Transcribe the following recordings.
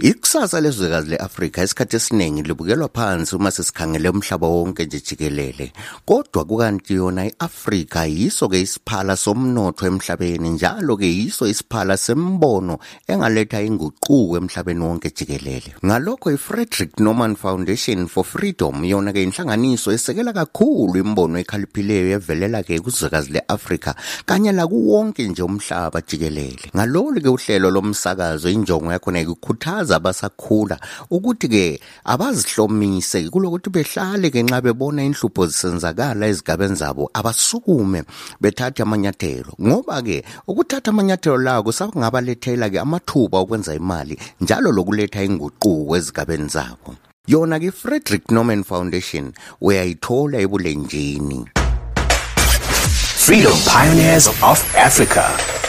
Ikusasa lezwekazi leAfrika isikhathi esiningi libukelwa phansi uma sesikhangele umhlaba wonke nje jikelele. Kodwa kukanti yona iAfrika yiso ke isiphala somnotho emhlabeni njalo ke yiso isiphala sembono engaletha inguquko emhlabeni wonke jikelele. Ngalokho iFrederick Norman Foundation for Freedom yona ke inhlanganiso esekela kakhulu imbono ekhaliphileyo evelela ke kuzwekazi leAfrika kanye la kuwonke nje umhlaba jikelele. Ngalolu ke uhlelo lomsakazo injongo yakho nekukhuthaza abasakhula ukuthi ke abazihlomise kulokuthi behlale ke nxa bebona inhlupho zisenzakala ezigabeni zabo abasukume bethathe amanyathelo. Ngoba ke ukuthatha amanyathelo lawo kusakungabalethela ke amathuba okwenza imali njalo lokuletha inguquko ezigabeni zabo. Yona ke Frederick Norman Foundation uyayithola ebulenjini. Freedom Pioneers of Africa.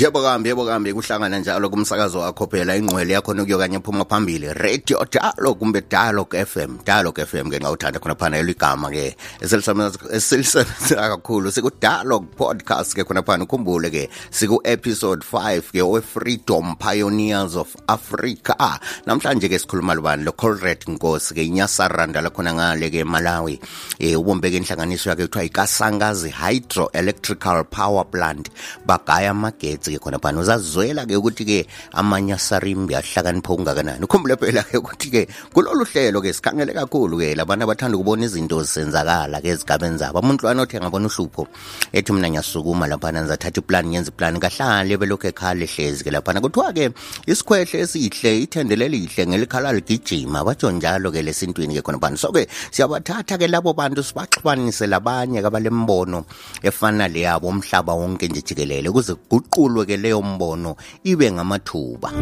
Yebo kambi yebo kambi. Kuhlangana njalo kumsakazo wakho phela ingqwele yakho nokuyokanye phuma phambili. Radio Dialogue kumbe dialog FM dialog FM ke ngawuthanda khona phana eligama ke. Esilisebenzisa kakhulu. Siku-dialog podcast ke khona phana. Ukhumbule ke siku episode 5 ke we Freedom Pioneers of Africa. Namhlanje ke sikhuluma lobani lo Colred Nkosi ke inyasaranda la khona ngale ke Malawi. Eh ubombeke inhlanganiso yakhe kuthiwa ikasangazi hydroelectrical power plant bagaya magetsi ke khona phana. Uzazwela-ke ukuthi-ke amanyasarimbi ahlakanipho okungakanani. Ukhumbule phela-ke ukuthi-ke kulolu hlelo-ke sikhangele kakhulu-ke labantu abathanda ukubona izinto zisenzakala-ke ezigabeni zabo. Amuntwana othi ngabona uhlupho ethi mina ngiyasukuma laphana ngizathatha iplani ngenza iplani kahlale belokhu ekhale hlezi-ke laphana. Kuthiwa-ke isikhwehle esihle ithendele elihle ngelikhala ligijima batsho njalo-ke lesintwini-ke khona phana. So-ke siyabathatha-ke labo bantu sibaxhubanise labanye kabalembono efana leyabo umhlaba wonke nje jikelele ukuze kuguqulwe ke leyo mbono ibe ngamathuba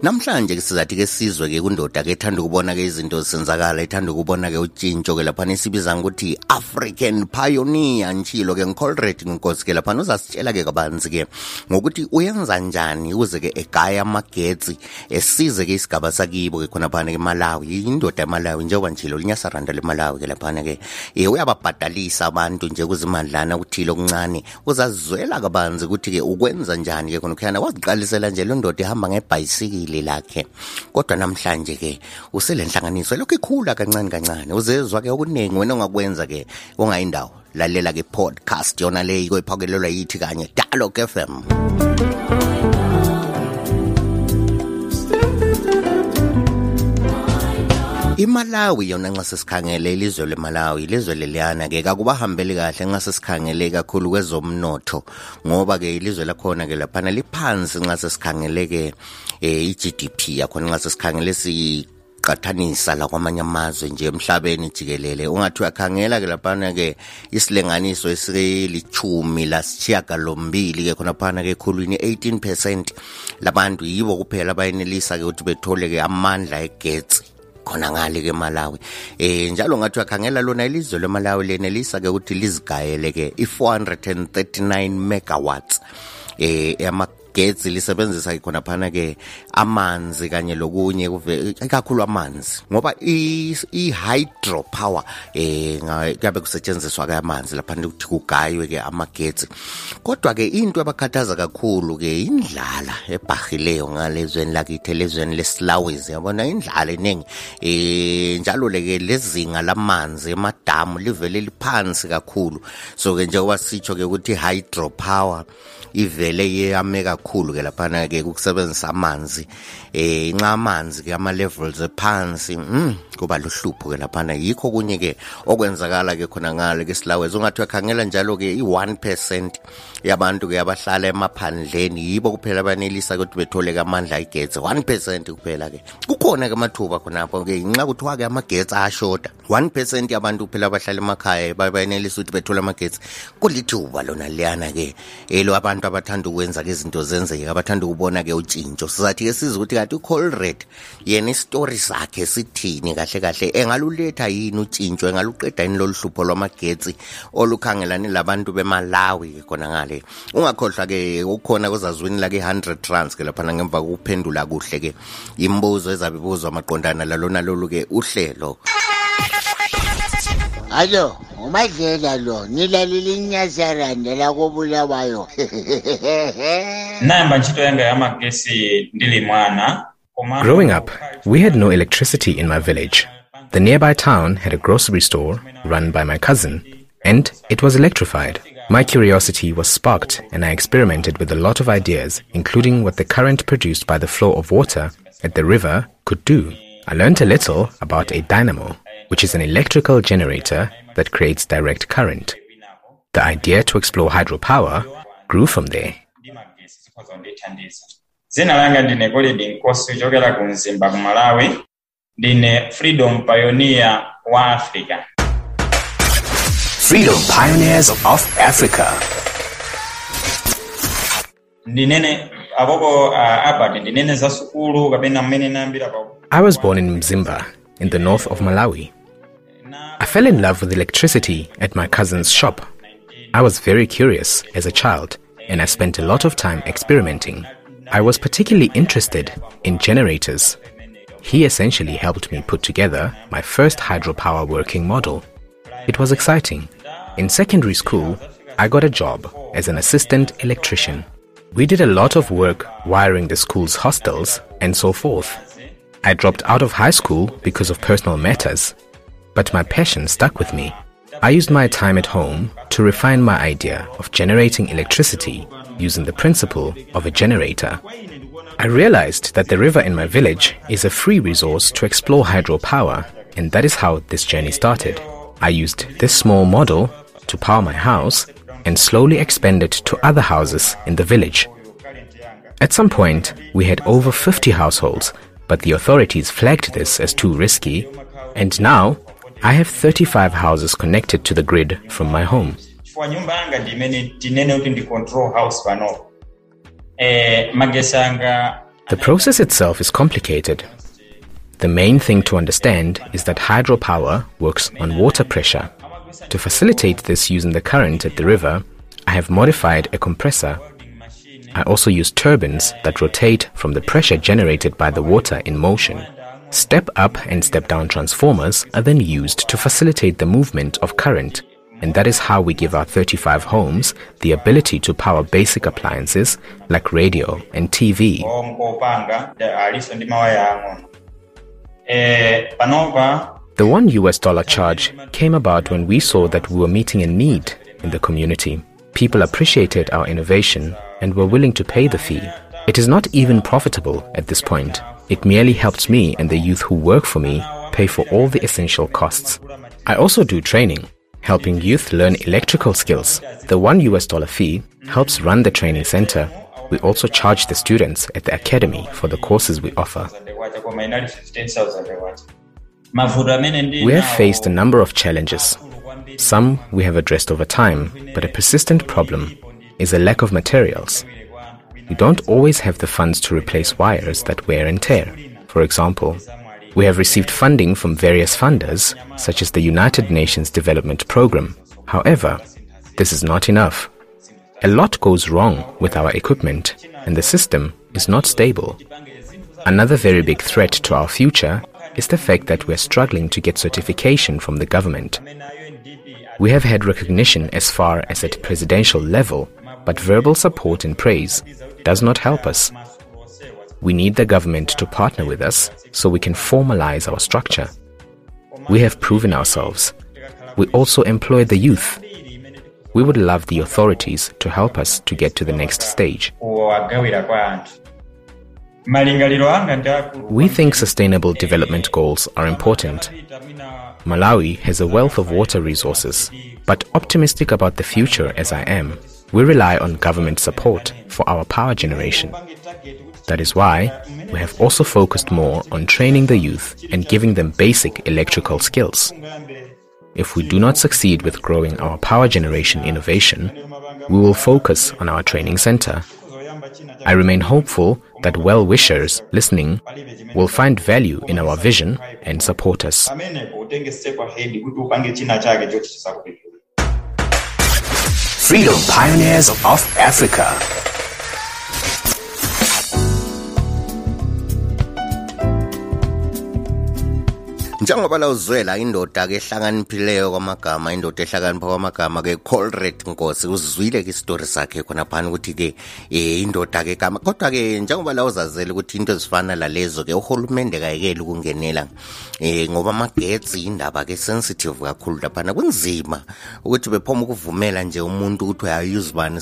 Namhlanje ke sizathi ke sizwe ke kundoda ke ethanda ukubona ke izinto zisenzakala ethanda ukubona ke utshintsho ke lapha nesibiza ukuthi African pioneer ntshilo ke ngicolred inkosi ke lapha uzasitshela ke kabanzi ke ngokuthi uyenza njani ukuze ke egaya amagetsi esize ke isigaba sakibo ke khona phana ke Malawi indoda eMalawi njengoba njilo linyasaranda leMalawi ke lapha ke. Um uyababhadalisa abantu nje kuzimandlana ukuthile okuncane. Uzazizwela kabanzi ukuthi ke ukwenza njani ke khona khana waziqalisela nje lo ndoda ihamba ngebhayisikili ibhili lakhe. Kodwa namhlanje ke usele nhlanganiso lokho ikhula kancane kancane. Uzezwa ke okuningi wena ongakwenza ke ongayindawo. Lalela ke podcast yona leyi koyiphakelelwa yithi kanye Dialogue FM iMalawi yona nxa sesikhangele ilizwe leMalawi ilizwe leliyana ke akubahambeli kahle nxa sesikhangele kakhulu kwezomnotho ngoba ke ilizwe lakhona ke laphana liphansi nxa sesikhangele ke iGDP yakhona nxa sesikhangele si qathanisa la kwamanye amazwe nje emhlabeni jikelele. Ungathi uyakhangela ke laphana ke isilinganiso esilichumi lasishiyagalombili ke khona phana ke ekhulwini 18% labantu yibo kuphela abayenelisa ke ukuthi bethole ke amandla egetsi khona ngale ke Malawi eh njalo ngathi uyakhangela lona ilizwe leMalawi lenelisa ke ukuthi lizigayele ke i439 megawatts eh amagetsi lisebenzisa khona phana ke amanzi kanye lokunye kakhulu amanzi. Ngoba i-hydro power eh kuyabe kusetshenziswa ke amanzi lapha ukuthi kugaywe ke amagetsi kodwa ke into abakhathaza kakhulu ke indlala ebhahileyo ngalezweni lakithi elezweni leSlawesi yabona? Indlala eningi eh njalo leke lezinga lamanzi emadamu livele liphansi kakhulu. So ke njengoba sitsho ke ukuthi hydro power ivele yeyame kakhulu ke laphana ke ukusebenzisa amanzi. Eh inxa amanzi ke ama levels ephansi mm kuba luhlupho ke laphana. Yikho kunye ke okwenzakala ke khona ngale ke silawezi ungathi uyakhangela njalo ke i1% yabantu ke abahlala emaphandleni. Yibo kuphela abanelisa ukuthi bethole ke amandla egetsi 1% kuphela ke. Kukhona ke amathuba khonapho ke. Inxa kuthiwa ke amagetsi ayashoda 1% yabantu kuphela abahlala emakhaya bayenelisa ukuthi bethole amagetsi. Kulithuba lona liyana ke. Elo abantu abantu abathanda ukwenza ke izinto zenzeka abathanda ukubona ke utshintsho. Sizathi ke siza ukuthi kanti ucolred yena isitori sakhe sithini kahle kahle? Engaluletha yini utshintsho? Engaluqeda yini lolu hlupho lwamagetsi olukhangelane labantu bemalawi khona ngale? Ungakhohlwa ke ukhona kwezazwini lake 100 trans ke laphana ngemva kokuphendula kuhle ke. Imibuzo ezabe ibuzwa maqondana lalona lolu ke uhlelo. Alo, umadlela lo, nilalile inyazaranda la kobulawayo. nayamba ntchito yanga yamagesi ndili mwana Growing up, we had no electricity in my village. The nearby town had a grocery store run by my cousin, and it was electrified. My curiosity was sparked, and I experimented with a lot of ideas, including what the current produced by the flow of water at the river could do. I learned a little about a dynamo, which is an electrical generator that creates direct current. The idea to explore hydropower grew from there. ndi magesi zikhoza kundithandiza dzina langa ndine golidi nkosi kuchokera ku mzimba ku malawi ndine freedom pioneer wa africa Freedom Pioneers of Africa. ndinene akoko uh, albert ndinene za sukulu kapena mmene nayambira pa I was born in Mzimba, in the north of Malawi. I fell in love with electricity at my cousin's shop. I was very curious as a child, and I spent a lot of time experimenting. I was particularly interested in generators. He essentially helped me put together my first hydropower working model. It was exciting. In secondary school, I got a job as an assistant electrician. We did a lot of work wiring the school's hostels and so forth. I dropped out of high school because of personal matters, but my passion stuck with me. I used my time at home to refine my idea of generating electricity using the principle of a generator. I realized that the river in my village is a free resource to explore hydropower, and that is how this journey started. I used this small model to power my house and slowly expanded to other houses in the village. At some point, we had over 50 households, but the authorities flagged this as too risky, and now I have 35 houses connected to the grid from my home. chifukwa nyumba yanga ndimene tinene kuti ndi control house panopo eh, The process itself is complicated. The main thing to understand is that hydropower works on water pressure. To facilitate this using the current at the river, I have modified a compressor. I also use turbines that rotate from the pressure generated by the water in motion. Step up and step down transformers are then used to facilitate the movement of current, and that is how we give our 35 homes the ability to power basic appliances like radio and TV. The one US dollar charge came about when we saw that we were meeting a need in the community. People appreciated our innovation and were willing to pay the fee. It is not even profitable at this point. It merely helps me and the youth who work for me pay for all the essential costs. I also do training, helping youth learn electrical skills. The one US dollar fee helps run the training center. We also charge the students at the academy for the courses we offer. kwacha koma inali 15000 kwacha mavuto amene ndi We have faced a number of challenges. Some we have addressed over time, but a persistent problem is a lack of materials. We don't always have the funds to replace wires that wear and tear. For example, we have received funding from various funders, such as the United Nations Development Programme. However, this is not enough. A lot goes wrong with our equipment, and the system is not stable. Another very big threat to our future is the fact that we're struggling to get certification from the government. We have had recognition as far as at presidential level, but verbal support and praise does not help us. We need the government to partner with us so we can formalize our structure. We have proven ourselves. We also employ the youth. We would love the authorities to help us to get to the next stage. We think sustainable development goals are important. Malawi has a wealth of water resources, but optimistic about the future as I am, we rely on government support for our power generation. That is why we have also focused more on training the youth and giving them basic electrical skills. if we do not succeed with growing our power generation innovation, we will focus on our training center. I remain hopeful that well wishers listening will find value in our vision and support us. Freedom Pioneers of Africa. Njengoba la uzwela indoda-ke ehlakaniphileyo kwamagama indoda ehlakanipha kwamagama-ke colred nkosi uzwile-ke isitori sakhe khonaphana ukuthi-ke um indoda-ke gama kodwa-ke njengoba la uzazele ukuthi into ezifana lalezo-ke uhulumende kayekeli ukungenela um ngoba amagetsi indaba-ke sensitive kakhulu laphana. Kunzima ukuthi bephoma ukuvumela nje umuntu ukuthi uyayuze bani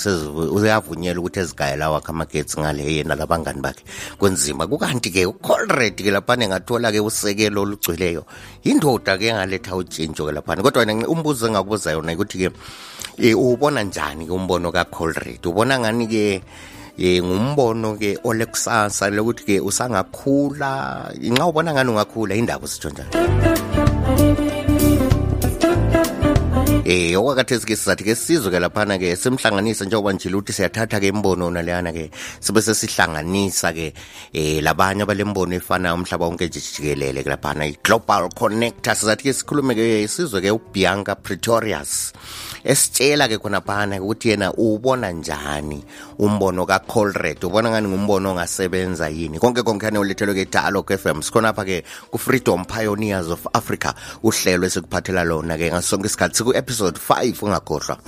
uyavunyela ukuthi ezigayela wakhe amagetsi ngale yena labangani bakhe. Kunzima. Kukanti-ke ucolred-ke laphana engathola-ke usekelo olugcweleyo indoda-ke engaletha utshintsho-ke laphana. Kodwa umbuzo engakubuza yona ukuthi-ke um ubona njani-ke umbono kacolred ubona ngani-ke eh ngumbono-ke olekusasa lokuthi-ke usangakhula? Nxa ubona ngani ungakhula indaba usitsho njani eh okwakhathesi ke sizathi ke sizwe ke laphana ke simhlanganise njengoba nje luthi siyathatha ke imbono naleyana ke sibe sesihlanganisa ke eh labanye abalembono efana umhlaba wonke nje jikelele ke laphana. I-global connector sizathi ke sikhulume ke sizwe ke ubianca pretorius esitshela ke khonaphana ukuthi yena ubona njani umbono kacolred ubona ngani ngumbono ongasebenza yini? Konke konke ane ulethelwe ke dialogue fm sikhonapha ke ku-freedom pioneers of africa. Uhlelo esikuphathela lona ke ngaso sonke isikhathi. Siku-episode 5 ungakhohlwa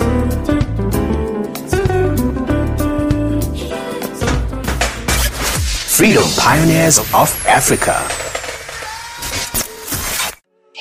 Freedom Pioneers of Africa.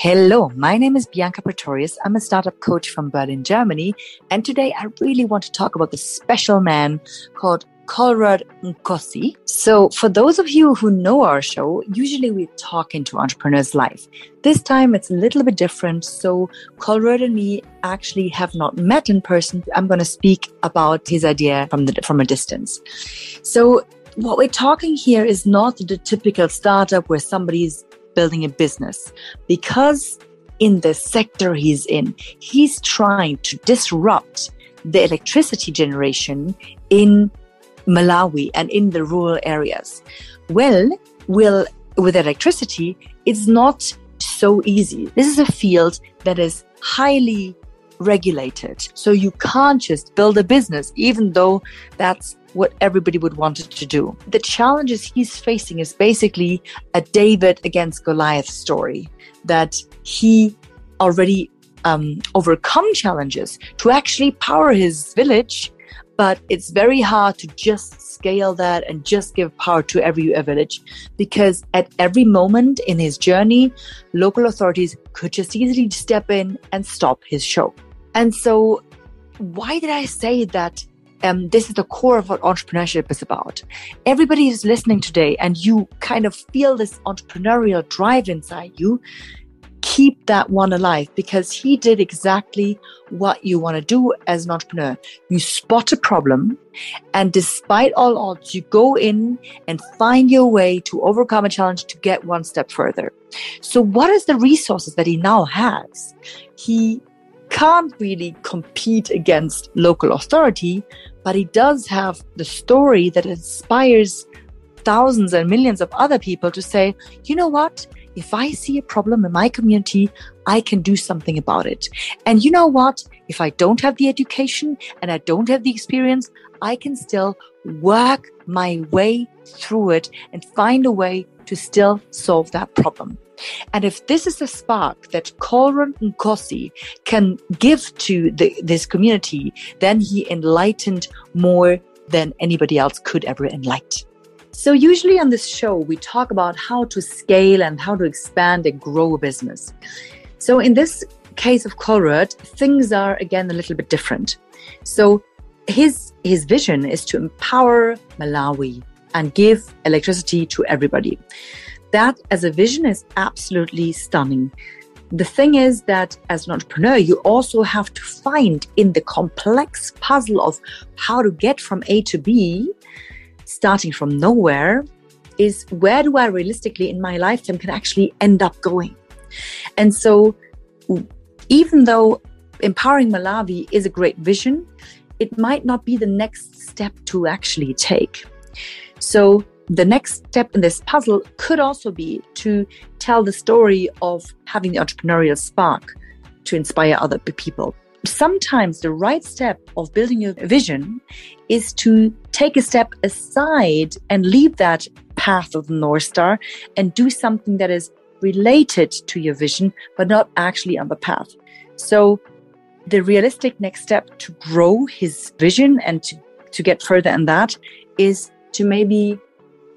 Hello, my name is Bianca Pretorius. I'm a startup coach from Berlin, Germany. And today I really want to talk about the special man called Konrad Nkosi. So, for those of you who know our show, usually we talk into entrepreneurs' life. This time it's a little bit different. So, Konrad and me actually have not met in person. I'm going to speak about his idea from the from a distance. So, what we're talking here is not the typical startup where somebody's building a business because in the sector he's in, he's trying to disrupt the electricity generation in Malawi and in the rural areas. Well, will with electricity, it's not so easy. This is a field that is highly regulated. So you can't just build a business, even though that's what everybody would want it to do. The challenges he's facing is basically a David against Goliath story that he already um, overcome challenges to actually power his village, but it's very hard to just scale that and just give power to every village because at every moment in his journey, local authorities could just easily step in and stop his show. And so, why did I say that um, this is the core of what entrepreneurship is about. Everybody is listening today, and you kind of feel this entrepreneurial drive inside you. Keep that one alive because he did exactly what you want to do as an entrepreneur. You spot a problem, and despite all odds, you go in and find your way to overcome a challenge to get one step further. So, what is the resources that he now has? He can't really compete against local authority, but he does have the story that inspires thousands and millions of other people to say, you know what? If I see a problem in my community, I can do something about it. And you know what? If I don't have the education and I don't have the experience, I can still work my way through it and find a way to still solve that problem. And if this is the spark that Colrerd Nkosi can give to the, this community, then he enlightened more than anybody else could ever enlighten. So, usually on this show, we talk about how to scale and how to expand and grow a business. So, in this case of Colrerd, things are again a little bit different. So, his his vision is to empower Malawi and give electricity to everybody. That as a vision is absolutely stunning. The thing is that as an entrepreneur, you also have to find in the complex puzzle of how to get from A to B, starting from nowhere, is where do I realistically in my lifetime can actually end up going? And so even though empowering Malawi is a great vision, it might not be the next step to actually take. So the next step in this puzzle could also be to tell the story of having the entrepreneurial spark to inspire other people. Sometimes the right step of building your vision is to take a step aside and leave that path of the North Star and do something that is related to your vision, but not actually on the path. So the realistic next step to grow his vision and to, to get further in that is to maybe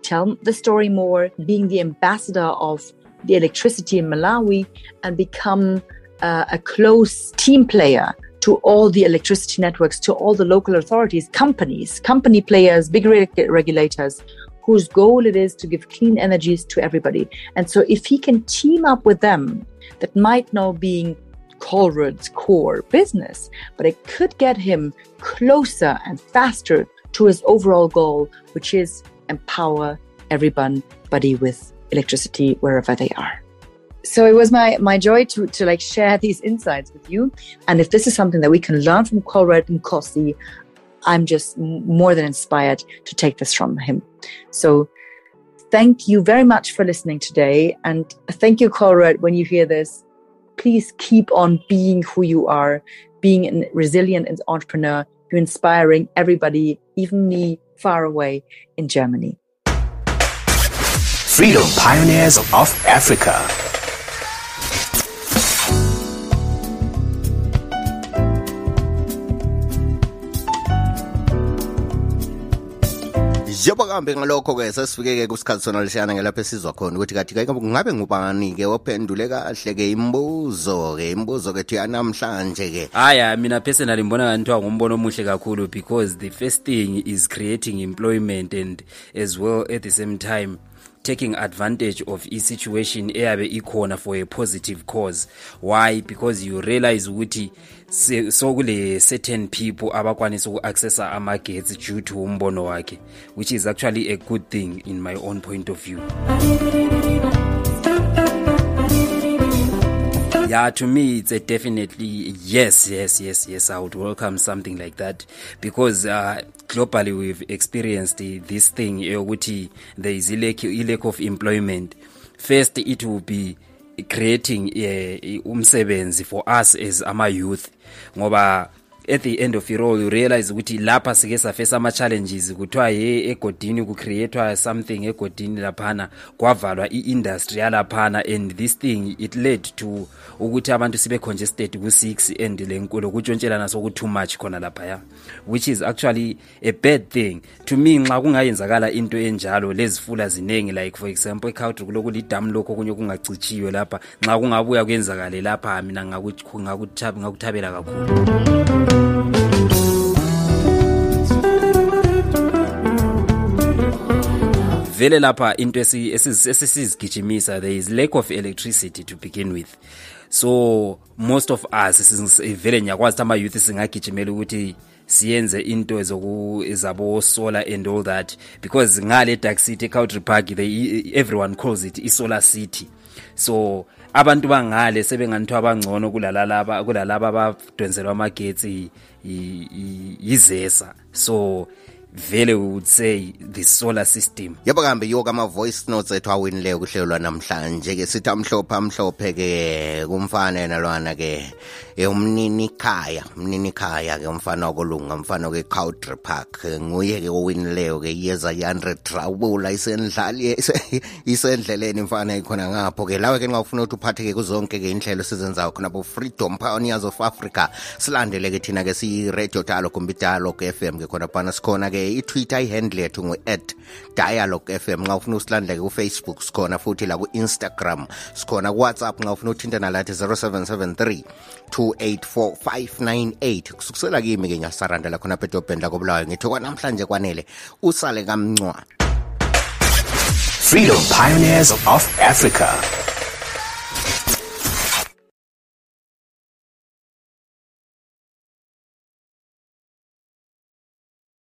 tell the story more, being the ambassador of the electricity in Malawi and become uh, a close team player to all the electricity networks, to all the local authorities, companies, company players, big regulators, whose goal it is to give clean energies to everybody. And so if he can team up with them, that might not being Colrerd's core business, but it could get him closer and faster to his overall goal, which is empower everybody with electricity wherever they are. So it was my, my joy to, to like share these insights with you. And if this is something that we can learn from Colrerd Nkosi, I'm just more than inspired to take this from him. So thank you very much for listening today. And thank you, Colrerd, when you hear this please keep on being who you are, being a resilient entrepreneur, you're inspiring everybody, even me far away in Germany. Freedom Pioneers of Africa. Njengoba kambe ngalokho-ke sesifike-ke kusikhathi sona leshana ngelapho esizwa khona ukuthi kathi ngabe ngubani-ke ophendule kahle-ke imibuzo-ke imibuzo-ke thi yanamhlanje-ke. Haya mina personally ngani ngumbono omuhle kakhulu because the first thing is creating employment and as well at the same time taking advantage of i-situation eyabe ikhona for a positive cause. Why? Because you realize ukuthi sokule certain people abakwanisa uku-accessa amagetsi due to umbono wakhe which is actually a good thing in my own point of view. Yeah to me it's a definitely yes yes yes yes i would welcome something like that. Because uh, globally we've experienced this thing yokuthi there is lack, lack of employment. First it will be creating uh, umsebenzi for us as ama youth ngoba at the end of it all you realize ukuthi lapha sike safesa ama-challenges kuthiwa ye egodini kucreatwa something egodini laphana kwavalwa i-industry yalaphana and this thing it led to ukuthi abantu sibe congested ku-6 and lenkulu kuntshontshelana soku-too much khona laphaya which is actually a bad thing to me nxa kungayenzakala into enjalo lezifula ziningi like for example ekhawudri kuloku lidamu lokho okunye kungacitshiwe lapha nxa kungabuya kwenzakale lapha mina ngakuthabela kakhulu vele lapha into esisizigijimisa there is lack of electricity to begin with. So most of us vele ngiyakwazi ukuthi ama-youth singagijimela ukuthi siyenze into zabo solar and all that because ngale dark city country park they, everyone calls it i-solar city. So abantu bangale sebenganithiwa abangcono kulalaba kulalaba abadonselwa amagetsi yizesa so vele we would say the solar system. Yebo kambe yiwo kama-voice notes ethu awinileyo kuhlelo lwanamhlanje-ke sithi amhlophe amhlophe-ke kumfana yena lwana-ke umnini khaya umnini khaya-ke umfana wakolunga umfana we-cowdry park. Nguye-ke owinileyo-ke iyeza i-hundred drawula isendlali isendleleni mfana ikhona ngapho-ke lawe-ke nxa ukuthi uphatheke kuzonke-ke inhlelo sizenzayo khonapho freedom pioneers of africa silandele-ke thina-ke siyi-radio dialog kumbe i-dialog f m-ke khonaphana sikhona-ke i-twitter ihandle yethu ngu-at dialog fm nxa ufuna usilandele kufacebook sikhona futhi la ku-instagram sikhona kuwhatsapp nxa ufuna uthinta nalathi 0773 284598 kusukusela kimi-ke nyasaranda khona pedobheni lakobulawayo ngithi kwanamhlanje kwanele usale kamncwa. Freedom pioneers of africa